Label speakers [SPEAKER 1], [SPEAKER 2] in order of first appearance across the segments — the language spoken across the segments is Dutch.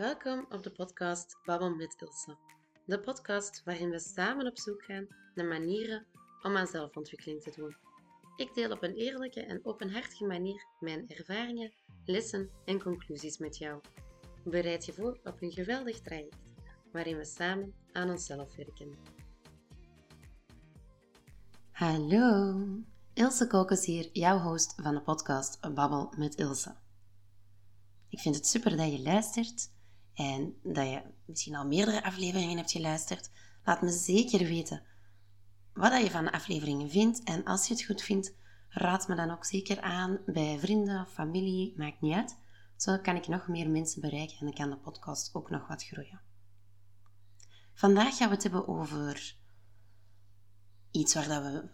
[SPEAKER 1] Welkom op de podcast Babbel met Ilse. De podcast waarin we samen op zoek gaan naar manieren om aan zelfontwikkeling te doen. Ik deel op een eerlijke en openhartige manier mijn ervaringen, lessen en conclusies met jou. Bereid je voor op een geweldig traject waarin we samen aan onszelf werken. Hallo, Ilse Kokes hier, jouw host van de podcast Babbel met Ilse. Ik vind het super dat je luistert en dat je misschien al meerdere afleveringen hebt geluisterd. Laat me zeker weten wat je van de afleveringen vindt. En als je het goed vindt, raad me dan ook zeker aan bij vrienden of familie, maakt niet uit. Zo kan ik nog meer mensen bereiken en dan kan de podcast ook nog wat groeien. Vandaag gaan we het hebben over iets waar dat we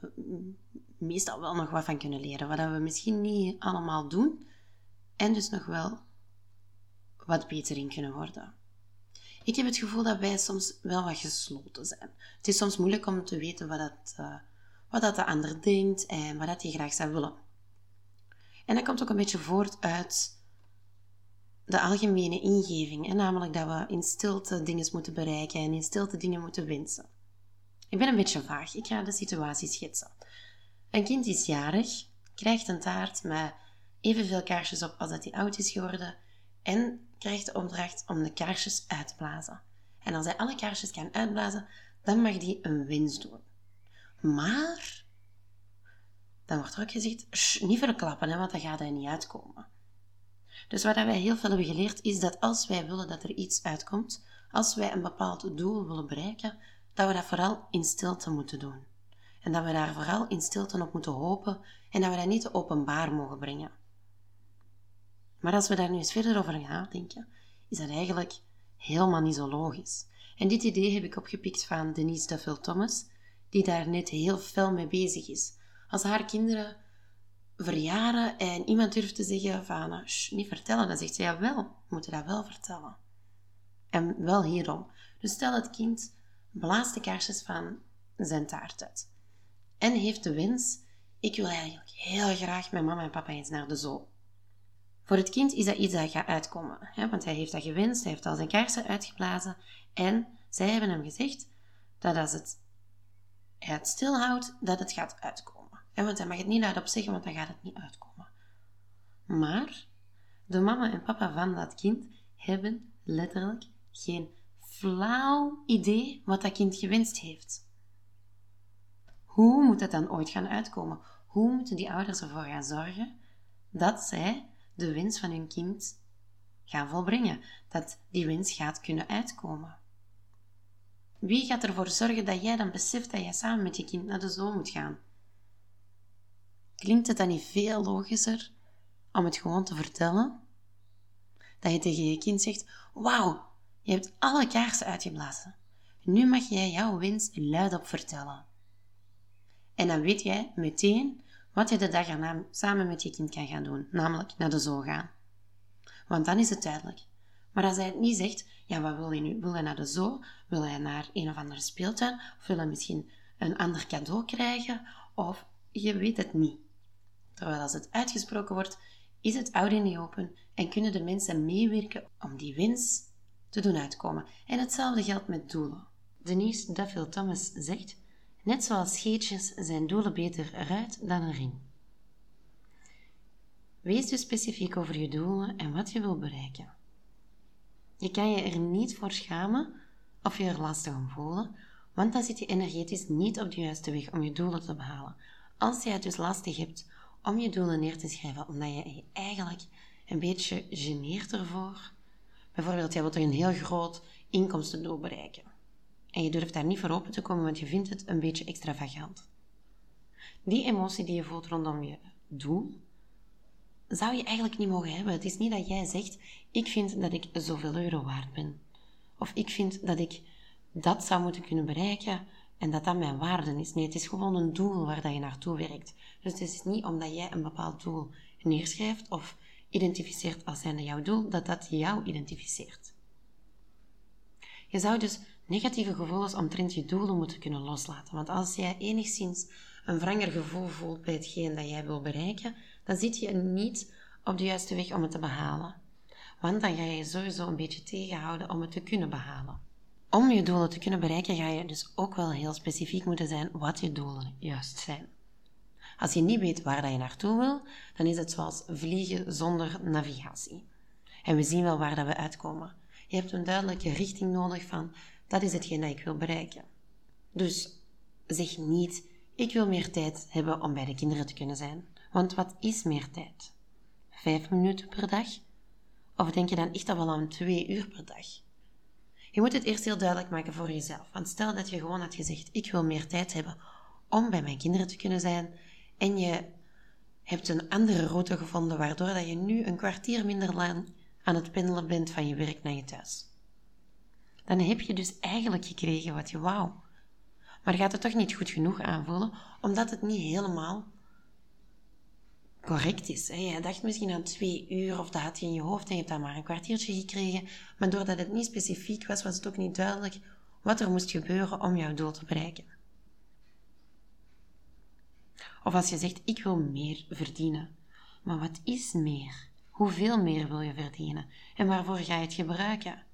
[SPEAKER 1] meestal wel nog wat van kunnen leren, wat we misschien niet allemaal doen en dus nog wel wat beter in kunnen worden. Ik heb het gevoel dat wij soms wel wat gesloten zijn. Het is soms moeilijk om te weten wat, dat, uh, wat dat de ander denkt en wat dat hij graag zou willen. En dat komt ook een beetje voort uit de algemene ingeving, namelijk dat we in stilte dingen moeten bereiken en in stilte dingen moeten wensen. Ik ben een beetje vaag, ik ga de situatie schetsen. Een kind is jarig, krijgt een taart met evenveel kaarsjes op als dat hij oud is geworden en krijgt de opdracht om de kaarsjes uit te blazen. En als hij alle kaarsjes kan uitblazen, dan mag hij een winst doen. Maar, dan wordt er ook gezegd, niet verklappen, hè, want dan gaat hij niet uitkomen. Dus wat wij heel veel hebben geleerd, is dat als wij willen dat er iets uitkomt, als wij een bepaald doel willen bereiken, dat we dat vooral in stilte moeten doen. En dat we daar vooral in stilte op moeten hopen en dat we dat niet openbaar mogen brengen. Maar als we daar nu eens verder over gaan nadenken, is dat eigenlijk helemaal niet zo logisch. En dit idee heb ik opgepikt van Denise Duffield Thomas, die daar net heel fel mee bezig is. Als haar kinderen verjaren en iemand durft te zeggen van, ah, shh, niet vertellen, dan zegt ze, ja wel, we moeten dat wel vertellen. En wel hierom. Dus stel het kind blaast de kaarsjes van zijn taart uit. En heeft de wens, ik wil eigenlijk heel graag met mama en papa eens naar de zoo. Voor het kind is dat iets dat gaat uitkomen, hè, want hij heeft dat gewenst, hij heeft al zijn kaarsen uitgeblazen en zij hebben hem gezegd dat als het, hij het stilhoudt, dat het gaat uitkomen. Want hij mag het niet luidop zeggen, want dan gaat het niet uitkomen. Maar de mama en papa van dat kind hebben letterlijk geen flauw idee wat dat kind gewenst heeft. Hoe moet het dan ooit gaan uitkomen? Hoe moeten die ouders ervoor gaan zorgen dat zij de wens van hun kind gaan volbrengen, dat die wens gaat kunnen uitkomen. Wie gaat ervoor zorgen dat jij dan beseft dat jij samen met je kind naar de zoon moet gaan? Klinkt het dan niet veel logischer om het gewoon te vertellen? Dat je tegen je kind zegt: Wauw, je hebt alle kaarsen uitgeblazen. Nu mag jij jouw wens luidop vertellen. En dan weet jij meteen wat je de dag erna samen met je kind kan gaan doen, namelijk naar de zoo gaan. Want dan is het duidelijk. Maar als hij het niet zegt, ja, wat wil hij nu? Wil hij naar de zoo? Wil hij naar een of andere speeltuin? Of wil hij misschien een ander cadeau krijgen? Of je weet het niet. Terwijl als het uitgesproken wordt, is het oud in de open en kunnen de mensen meewerken om die wens te doen uitkomen. En hetzelfde geldt met doelen. Denise Duffield Thomas zegt: Net zoals scheetjes zijn doelen beter eruit dan een ring. Wees dus specifiek over je doelen en wat je wil bereiken. Je kan je er niet voor schamen of je er lastig om voelen, want dan zit je energetisch niet op de juiste weg om je doelen te behalen. Als je het dus lastig hebt om je doelen neer te schrijven, omdat je je eigenlijk een beetje geneert ervoor. Bijvoorbeeld, jij wilt er een heel groot inkomstendoel bereiken en je durft daar niet voor open te komen, want je vindt het een beetje extravagant. Die emotie die je voelt rondom je doel, zou je eigenlijk niet mogen hebben. Het is niet dat jij zegt, ik vind dat ik zoveel euro waard ben. Of ik vind dat ik dat zou moeten kunnen bereiken en dat dat mijn waarde is. Nee, het is gewoon een doel waar dat je naartoe werkt. Dus het is niet omdat jij een bepaald doel neerschrijft of identificeert als zijnde jouw doel, dat dat jou identificeert. Je zou dus negatieve gevoelens omtrent je doelen moeten kunnen loslaten. Want als jij enigszins een wranger gevoel voelt bij hetgeen dat jij wil bereiken, dan zit je niet op de juiste weg om het te behalen. want dan ga je sowieso een beetje tegenhouden om het te kunnen behalen. Om je doelen te kunnen bereiken, ga je dus ook wel heel specifiek moeten zijn wat je doelen juist zijn. Als je niet weet waar dat je naartoe wil, dan is het zoals vliegen zonder navigatie. En we zien wel waar dat we uitkomen. Je hebt een duidelijke richting nodig van dat is hetgeen dat ik wil bereiken. Dus zeg niet, ik wil meer tijd hebben om bij de kinderen te kunnen zijn. Want wat is meer tijd? Vijf minuten per dag? Of denk je dan echt al wel aan twee uur per dag? Je moet het eerst heel duidelijk maken voor jezelf. Want stel dat je gewoon had gezegd: Ik wil meer tijd hebben om bij mijn kinderen te kunnen zijn. En je hebt een andere route gevonden, waardoor dat je nu een kwartier minder lang aan het pendelen bent van je werk naar je thuis. Dan heb je dus eigenlijk gekregen wat je wou. Maar gaat het toch niet goed genoeg aanvoelen, omdat het niet helemaal correct is. Je dacht misschien aan twee uur of dat had je in je hoofd en je hebt dan maar een kwartiertje gekregen. Maar doordat het niet specifiek was, was het ook niet duidelijk wat er moest gebeuren om jouw doel te bereiken. Of als je zegt, ik wil meer verdienen. Maar wat is meer? Hoeveel meer wil je verdienen? En waarvoor ga je het gebruiken?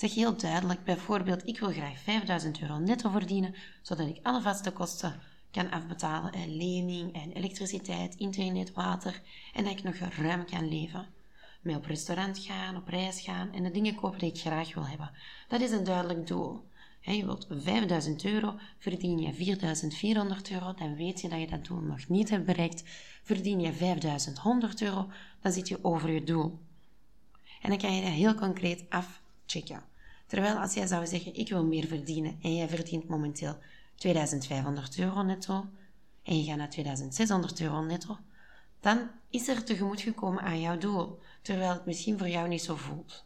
[SPEAKER 1] Zeg heel duidelijk, bijvoorbeeld, ik wil graag 5000 euro netto verdienen, zodat ik alle vaste kosten kan afbetalen. En lening en elektriciteit, internet, water. En dat ik nog ruim kan leven. Mee op restaurant gaan, op reis gaan en de dingen kopen die ik graag wil hebben. Dat is een duidelijk doel. je wilt 5000 euro, verdien je 4400 euro, dan weet je dat je dat doel nog niet hebt bereikt. Verdien je 5100 euro, dan zit je over je doel. En dan kan je dat heel concreet afchecken. Terwijl als jij zou zeggen, ik wil meer verdienen en jij verdient momenteel 2500 euro netto en je gaat naar 2600 euro netto, dan is er tegemoet gekomen aan jouw doel, terwijl het misschien voor jou niet zo voelt.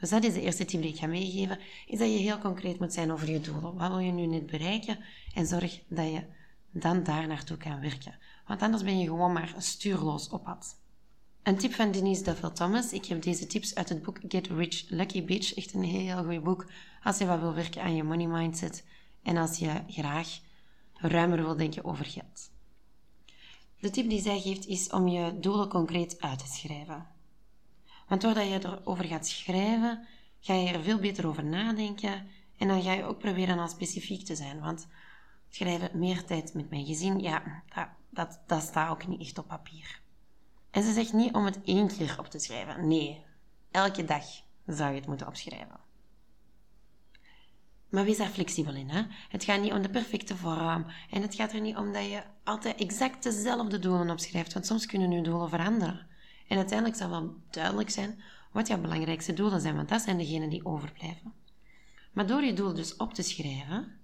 [SPEAKER 1] Dus dat is de eerste tip die ik ga meegeven, is dat je heel concreet moet zijn over je doelen. Wat wil je nu net bereiken? En zorg dat je dan daar naartoe kan werken. Want anders ben je gewoon maar stuurloos op pad. Een tip van Denise Duffel Thomas. Ik heb deze tips uit het boek Get Rich Lucky Bitch. Echt een heel goed boek als je wat wil werken aan je money mindset en als je graag ruimer wil denken over geld. De tip die zij geeft is om je doelen concreet uit te schrijven. Want doordat je erover gaat schrijven, ga je er veel beter over nadenken en dan ga je ook proberen al specifiek te zijn. Want schrijven meer tijd met mijn gezin, ja, dat, dat, dat staat ook niet echt op papier. En ze zegt niet om het één keer op te schrijven. Nee, elke dag zou je het moeten opschrijven. Maar wees daar flexibel in. Hè? Het gaat niet om de perfecte vorm. En het gaat er niet om dat je altijd exact dezelfde doelen opschrijft. Want soms kunnen je doelen veranderen. En uiteindelijk zal wel duidelijk zijn wat jouw belangrijkste doelen zijn. Want dat zijn degenen die overblijven. Maar door je doel dus op te schrijven,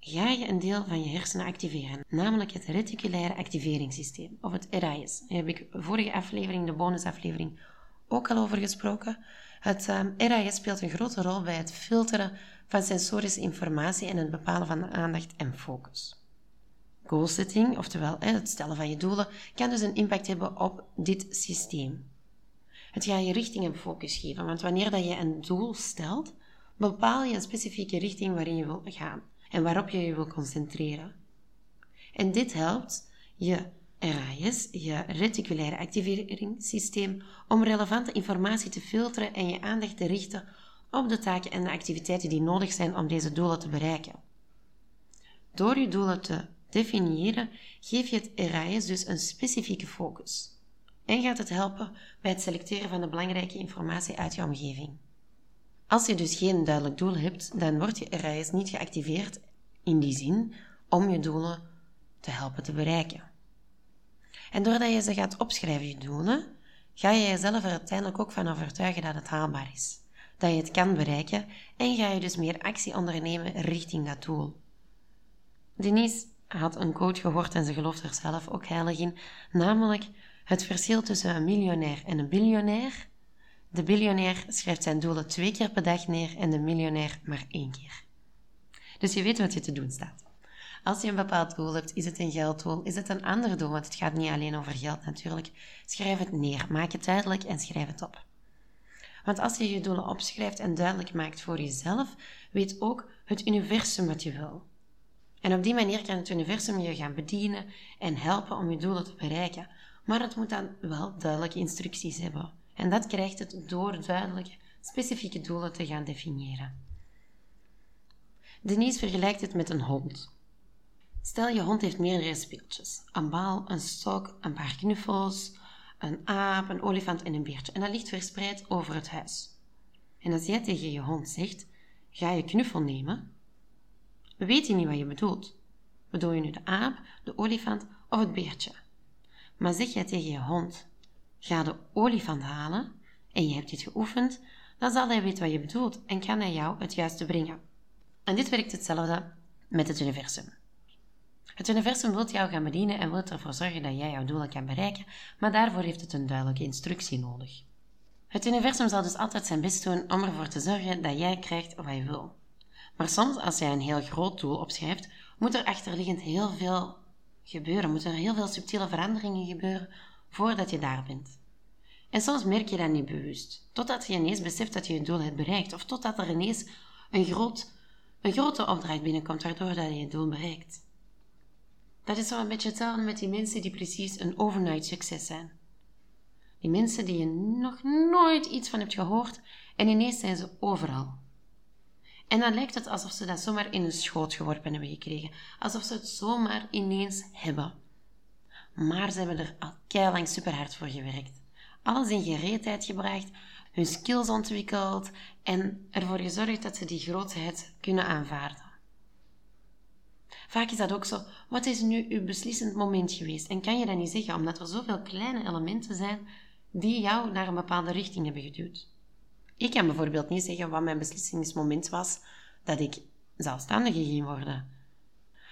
[SPEAKER 1] ga je een deel van je hersenen activeren. Namelijk het reticulaire activeringssysteem. Of het RAS. Daar heb ik vorige aflevering, de bonusaflevering, ook al over gesproken. Het ehm, RAS speelt een grote rol bij het filteren van sensorische informatie en het bepalen van aandacht en focus. Goalsetting, oftewel het stellen van je doelen, kan dus een impact hebben op dit systeem. Het gaat je richting en focus geven, want wanneer dat je een doel stelt, bepaal je een specifieke richting waarin je wilt gaan en waarop je je wil concentreren. En dit helpt je RAS, je reticulaire activeringssysteem, om relevante informatie te filteren en je aandacht te richten op de taken en de activiteiten die nodig zijn om deze doelen te bereiken. Door je doelen te definiëren, geef je het RAS dus een specifieke focus en gaat het helpen bij het selecteren van de belangrijke informatie uit je omgeving. Als je dus geen duidelijk doel hebt, dan wordt je RAS niet geactiveerd in die zin om je doelen te helpen te bereiken. En doordat je ze gaat opschrijven, je doelen, ga je jezelf er uiteindelijk ook van overtuigen dat het haalbaar is dat je het kan bereiken en ga je dus meer actie ondernemen richting dat doel. Denise had een quote gehoord en ze gelooft er zelf ook heilig in, namelijk het verschil tussen een miljonair en een biljonair. De biljonair schrijft zijn doelen twee keer per dag neer en de miljonair maar één keer. Dus je weet wat je te doen staat. Als je een bepaald doel hebt, is het een gelddoel, is het een ander doel, want het gaat niet alleen over geld natuurlijk. Schrijf het neer, maak het duidelijk en schrijf het op. Want als je je doelen opschrijft en duidelijk maakt voor jezelf, weet ook het universum wat je wil. En op die manier kan het universum je gaan bedienen en helpen om je doelen te bereiken. Maar het moet dan wel duidelijke instructies hebben. En dat krijgt het door duidelijke, specifieke doelen te gaan definiëren. Denise vergelijkt het met een hond. Stel je hond heeft meerdere speeltjes. Een bal, een stok, een paar knuffels, een aap, een olifant en een beertje. En dat ligt verspreid over het huis. En als jij tegen je hond zegt, ga je knuffel nemen, weet je niet wat je bedoelt. Bedoel je nu de aap, de olifant of het beertje? Maar zeg jij tegen je hond, ga de olifant halen en je hebt dit geoefend, dan zal hij weten wat je bedoelt en kan hij jou het juiste brengen. En dit werkt hetzelfde met het universum. Het universum wil jou gaan bedienen en wil ervoor zorgen dat jij jouw doelen kan bereiken, maar daarvoor heeft het een duidelijke instructie nodig. Het universum zal dus altijd zijn best doen om ervoor te zorgen dat jij krijgt wat je wil. Maar soms, als jij een heel groot doel opschrijft, moet er achterliggend heel veel gebeuren, moeten er heel veel subtiele veranderingen gebeuren voordat je daar bent. En soms merk je dat niet bewust, totdat je ineens beseft dat je je doel hebt bereikt, of totdat er ineens een, groot, een grote opdracht binnenkomt waardoor dat je je doel bereikt. Dat is zo een beetje hetzelfde met die mensen die precies een overnight succes zijn. Die mensen die je nog nooit iets van hebt gehoord en ineens zijn ze overal. En dan lijkt het alsof ze dat zomaar in een schoot geworpen hebben gekregen. Alsof ze het zomaar ineens hebben. Maar ze hebben er al keilang super hard voor gewerkt. Alles in gereedheid gebracht, hun skills ontwikkeld en ervoor gezorgd dat ze die grootheid kunnen aanvaarden. Vaak is dat ook zo. Wat is nu uw beslissend moment geweest? En kan je dat niet zeggen, omdat er zoveel kleine elementen zijn die jou naar een bepaalde richting hebben geduwd. Ik kan bijvoorbeeld niet zeggen wat mijn beslissingsmoment was dat ik zelfstandige ging worden.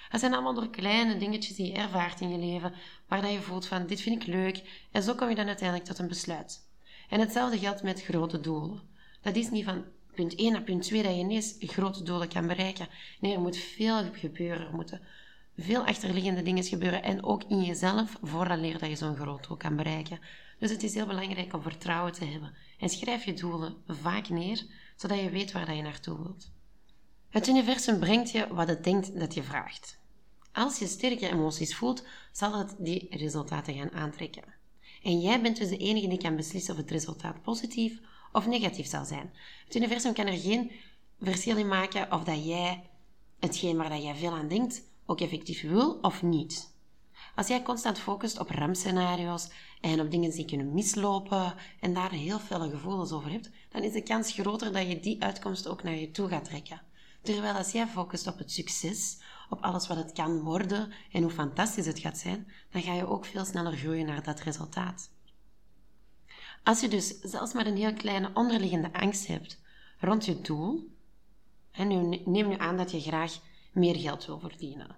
[SPEAKER 1] Het zijn allemaal door kleine dingetjes die je ervaart in je leven, waar dat je voelt van dit vind ik leuk en zo kom je dan uiteindelijk tot een besluit. En hetzelfde geldt met grote doelen. Dat is niet van punt 1 naar punt 2 dat je ineens grote doelen kan bereiken. Nee, er moet veel gebeuren. Er moeten veel achterliggende dingen gebeuren. En ook in jezelf, voordat dat je zo'n groot doel kan bereiken. Dus het is heel belangrijk om vertrouwen te hebben. En schrijf je doelen vaak neer, zodat je weet waar je naartoe wilt. Het universum brengt je wat het denkt dat je vraagt. Als je sterke emoties voelt, zal het die resultaten gaan aantrekken. En jij bent dus de enige die kan beslissen of het resultaat positief of negatief zal zijn. Het universum kan er geen verschil in maken of dat jij hetgeen waar dat jij veel aan denkt ook effectief wil of niet. Als jij constant focust op rampscenario's en op dingen die kunnen mislopen en daar heel veel gevoelens over hebt, dan is de kans groter dat je die uitkomst ook naar je toe gaat trekken. Terwijl als jij focust op het succes, op alles wat het kan worden en hoe fantastisch het gaat zijn, dan ga je ook veel sneller groeien naar dat resultaat. Als je dus zelfs maar een heel kleine onderliggende angst hebt rond je doel, en nu, neem nu aan dat je graag meer geld wil verdienen,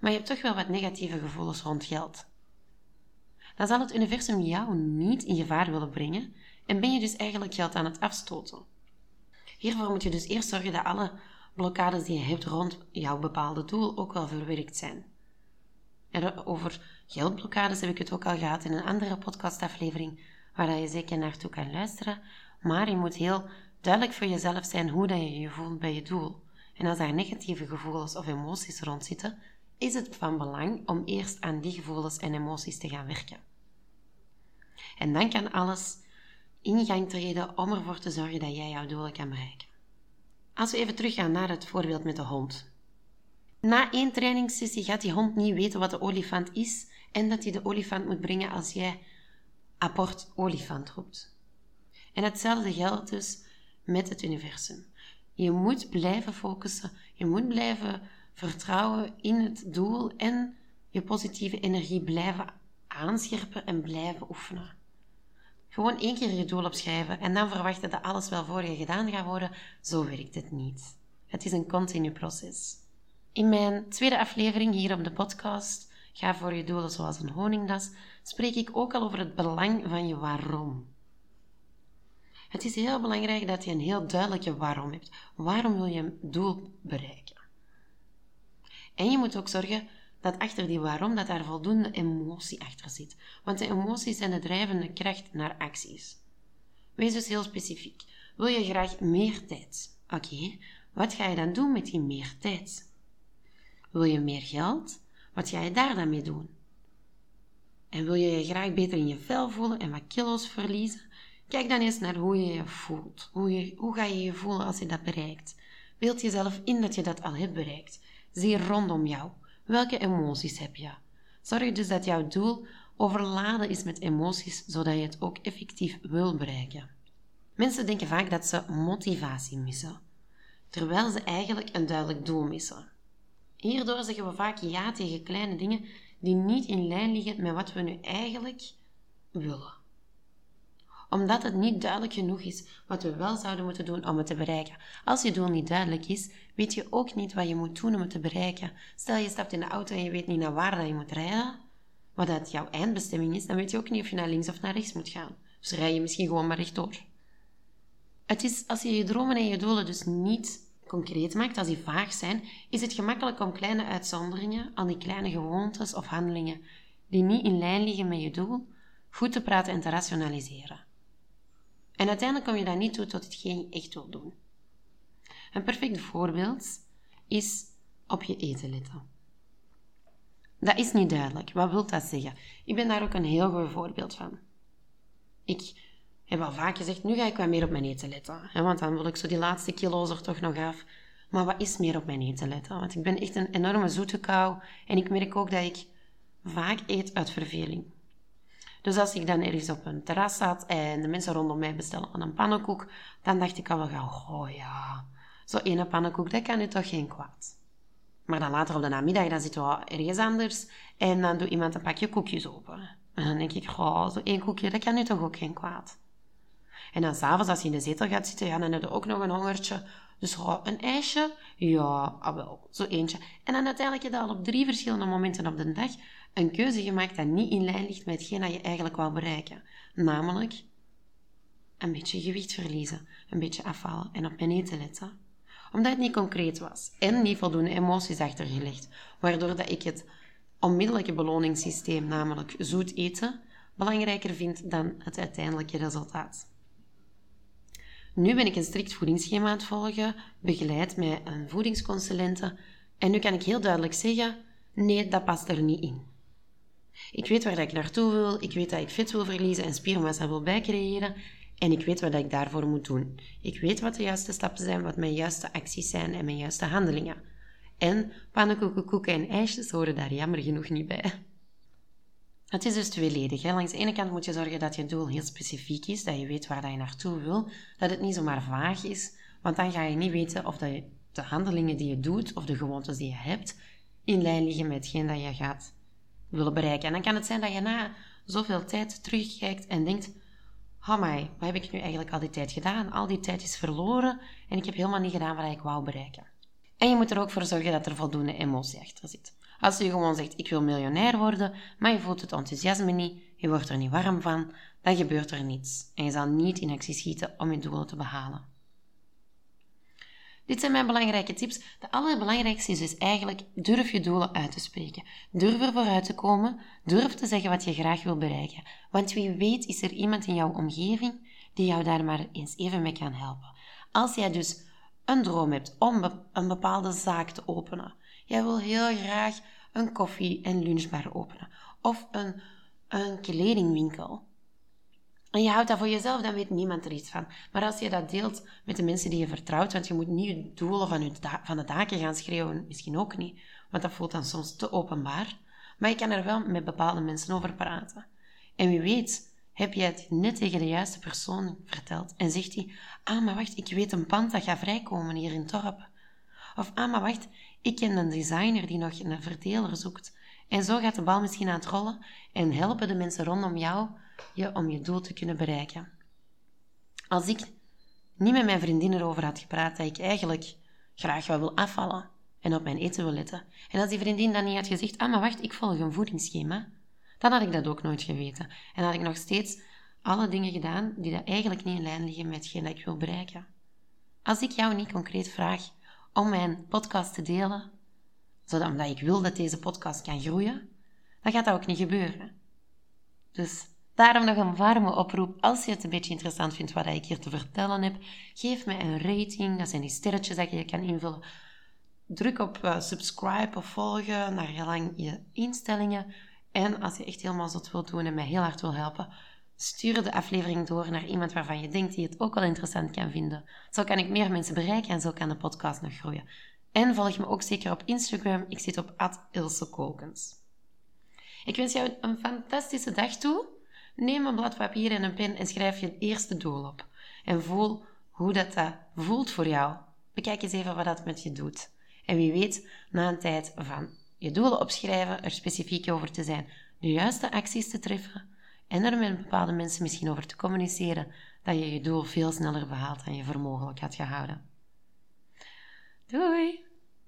[SPEAKER 1] maar je hebt toch wel wat negatieve gevoelens rond geld. Dan zal het universum jou niet in gevaar willen brengen en ben je dus eigenlijk geld aan het afstoten. Hiervoor moet je dus eerst zorgen dat alle blokkades die je hebt rond jouw bepaalde doel ook wel verwerkt zijn. En over geldblokkades heb ik het ook al gehad in een andere podcastaflevering, waar je zeker naartoe kan luisteren. Maar je moet heel duidelijk voor jezelf zijn hoe dat je je voelt bij je doel. En als daar negatieve gevoelens of emoties rond zitten, is het van belang om eerst aan die gevoelens en emoties te gaan werken. En dan kan alles in gang treden om ervoor te zorgen dat jij jouw doelen kan bereiken. Als we even teruggaan naar het voorbeeld met de hond. Na één trainingssessie gaat die hond niet weten wat de olifant is en dat hij de olifant moet brengen als jij apport olifant roept. En hetzelfde geldt dus met het universum. Je moet blijven focussen, je moet blijven vertrouwen in het doel en je positieve energie blijven aanscherpen en blijven oefenen. Gewoon één keer je doel opschrijven en dan verwachten dat alles wel voor je gedaan gaat worden, zo werkt het niet. Het is een continu proces. In mijn tweede aflevering hier op de podcast, Ga voor je doelen zoals een honingdas, spreek ik ook al over het belang van je waarom. Het is heel belangrijk dat je een heel duidelijke waarom hebt. Waarom wil je een doel bereiken? En je moet ook zorgen dat achter die waarom dat daar voldoende emotie achter zit. Want de emoties zijn de drijvende kracht naar acties. Wees dus heel specifiek. Wil je graag meer tijd? Oké, wat ga je dan doen met die meer tijd? Wil je meer geld? Wat ga je daar dan mee doen? En wil je je graag beter in je vel voelen en wat kilo's verliezen? Kijk dan eens naar hoe je je voelt. Hoe, hoe ga je je voelen als je dat bereikt? Beeld jezelf in dat je dat al hebt bereikt. Zie rondom jou. Welke emoties heb je? Zorg dus dat jouw doel overladen is met emoties, zodat je het ook effectief wil bereiken. Mensen denken vaak dat ze motivatie missen, terwijl ze eigenlijk een duidelijk doel missen. Hierdoor zeggen we vaak ja tegen kleine dingen die niet in lijn liggen met wat we nu eigenlijk willen. Omdat het niet duidelijk genoeg is wat we wel zouden moeten doen om het te bereiken. Als je doel niet duidelijk is, weet je ook niet wat je moet doen om het te bereiken. Stel je stapt in de auto en je weet niet naar waar je moet rijden, wat dat jouw eindbestemming is, dan weet je ook niet of je naar links of naar rechts moet gaan. Dus rij je misschien gewoon maar rechtdoor. Het is als je je dromen en je doelen dus niet concreet maakt, als die vaag zijn, is het gemakkelijk om kleine uitzonderingen, al die kleine gewoontes of handelingen die niet in lijn liggen met je doel, goed te praten en te rationaliseren. En uiteindelijk kom je dat niet toe tot hetgeen je echt wil doen. Een perfect voorbeeld is op je eten letten. Dat is niet duidelijk. Wat wil dat zeggen? Ik ben daar ook een heel goed voorbeeld van. Ik heb al vaak gezegd, nu ga ik wat meer op mijn eten letten. Hè, want dan wil ik zo die laatste kilo's er toch nog af. Maar wat is meer op mijn eten letten? Want ik ben echt een enorme zoete kou. En ik merk ook dat ik vaak eet uit verveling. Dus als ik dan ergens op een terras zat en de mensen rondom mij bestellen een pannenkoek, dan dacht ik al wel oh ja, zo ene pannenkoek, dat kan nu toch geen kwaad. Maar dan later op de namiddag, dan zitten we ergens anders en dan doet iemand een pakje koekjes open. En dan denk ik, oh, zo één koekje, dat kan nu toch ook geen kwaad. En dan s'avonds, als je in de zetel gaat zitten, dan heb je ook nog een hongertje. Dus een ijsje, ja, ah wel, zo eentje. En dan uiteindelijk je al op drie verschillende momenten op de dag een keuze gemaakt dat niet in lijn ligt met hetgeen dat je eigenlijk wou bereiken. Namelijk een beetje gewicht verliezen, een beetje afvallen en op mijn eten letten omdat het niet concreet was en niet voldoende emoties achtergelegd, waardoor dat ik het onmiddellijke beloningssysteem, namelijk zoet eten, belangrijker vind dan het uiteindelijke resultaat. Nu ben ik een strikt voedingsschema aan het volgen, begeleid met een voedingsconsulente, en nu kan ik heel duidelijk zeggen: nee, dat past er niet in. Ik weet waar ik naartoe wil, ik weet dat ik vet wil verliezen en spiermassa wil bijcreëren, en ik weet wat ik daarvoor moet doen. Ik weet wat de juiste stappen zijn, wat mijn juiste acties zijn en mijn juiste handelingen. En pannenkoeken, koeken en ijsjes horen daar jammer genoeg niet bij. Het is dus tweeledig. Hè. Langs de ene kant moet je zorgen dat je doel heel specifiek is, dat je weet waar je naartoe wil, dat het niet zomaar vaag is, want dan ga je niet weten of dat de handelingen die je doet of de gewoontes die je hebt in lijn liggen met hetgeen dat je gaat willen bereiken. En dan kan het zijn dat je na zoveel tijd terugkijkt en denkt, Hamai, wat heb ik nu eigenlijk al die tijd gedaan? Al die tijd is verloren en ik heb helemaal niet gedaan wat ik wou bereiken. En je moet er ook voor zorgen dat er voldoende emotie achter zit. Als je gewoon zegt, ik wil miljonair worden, maar je voelt het enthousiasme niet, je wordt er niet warm van, dan gebeurt er niets. En je zal niet in actie schieten om je doelen te behalen. Dit zijn mijn belangrijke tips. De allerbelangrijkste is dus eigenlijk durf je doelen uit te spreken. Durf er vooruit te komen. Durf te zeggen wat je graag wil bereiken. Want wie weet is er iemand in jouw omgeving die jou daar maar eens even mee kan helpen. Als jij dus een droom hebt om een bepaalde zaak te openen. Jij wil heel graag een koffie- en lunchbar openen. Of een, een kledingwinkel. En je houdt dat voor jezelf, dan weet niemand er iets van. Maar als je dat deelt met de mensen die je vertrouwt, want je moet niet je doelen van, van de daken gaan schreeuwen, misschien ook niet, want dat voelt dan soms te openbaar. Maar je kan er wel met bepaalde mensen over praten. En wie weet, heb je het net tegen de juiste persoon verteld en zegt hij, ah, maar wacht, ik weet een pand dat gaat vrijkomen hier in het dorp. Of, ah, maar wacht, ik ken een designer die nog een verdeler zoekt. En zo gaat de bal misschien aan het rollen en helpen de mensen rondom jou je om je doel te kunnen bereiken. Als ik niet met mijn vriendin erover had gepraat dat ik eigenlijk graag wel wil afvallen en op mijn eten wil letten, en als die vriendin dan niet had gezegd, ah maar wacht, ik volg een voedingsschema, dan had ik dat ook nooit geweten. En had ik nog steeds alle dingen gedaan die dat eigenlijk niet in lijn liggen met hetgeen dat ik wil bereiken. Als ik jou niet concreet vraag om mijn podcast te delen, zodat omdat ik wil dat deze podcast kan groeien, dan gaat dat ook niet gebeuren. Dus daarom nog een warme oproep. Als je het een beetje interessant vindt wat ik hier te vertellen heb, geef mij een rating. Dat zijn die sterretjes dat je kan invullen. Druk op uh, subscribe of volgen naar gelang je instellingen. En als je echt helemaal zot wilt doen en mij heel hard wil helpen, Stuur de aflevering door naar iemand waarvan je denkt die het ook wel interessant kan vinden. Zo kan ik meer mensen bereiken en zo kan de podcast nog groeien. En volg me ook zeker op Instagram. Ik zit op @ilsekokens. Ik wens jou een fantastische dag toe. Neem een blad papier en een pen en schrijf je eerste doel op. En voel hoe dat, dat voelt voor jou. Bekijk eens even wat dat met je doet. En wie weet, na een tijd van je doelen opschrijven, er specifiek over te zijn, de juiste acties te treffen en er met bepaalde mensen misschien over te communiceren, dat je je doel veel sneller behaalt dan je voor mogelijk had gehouden. Doei!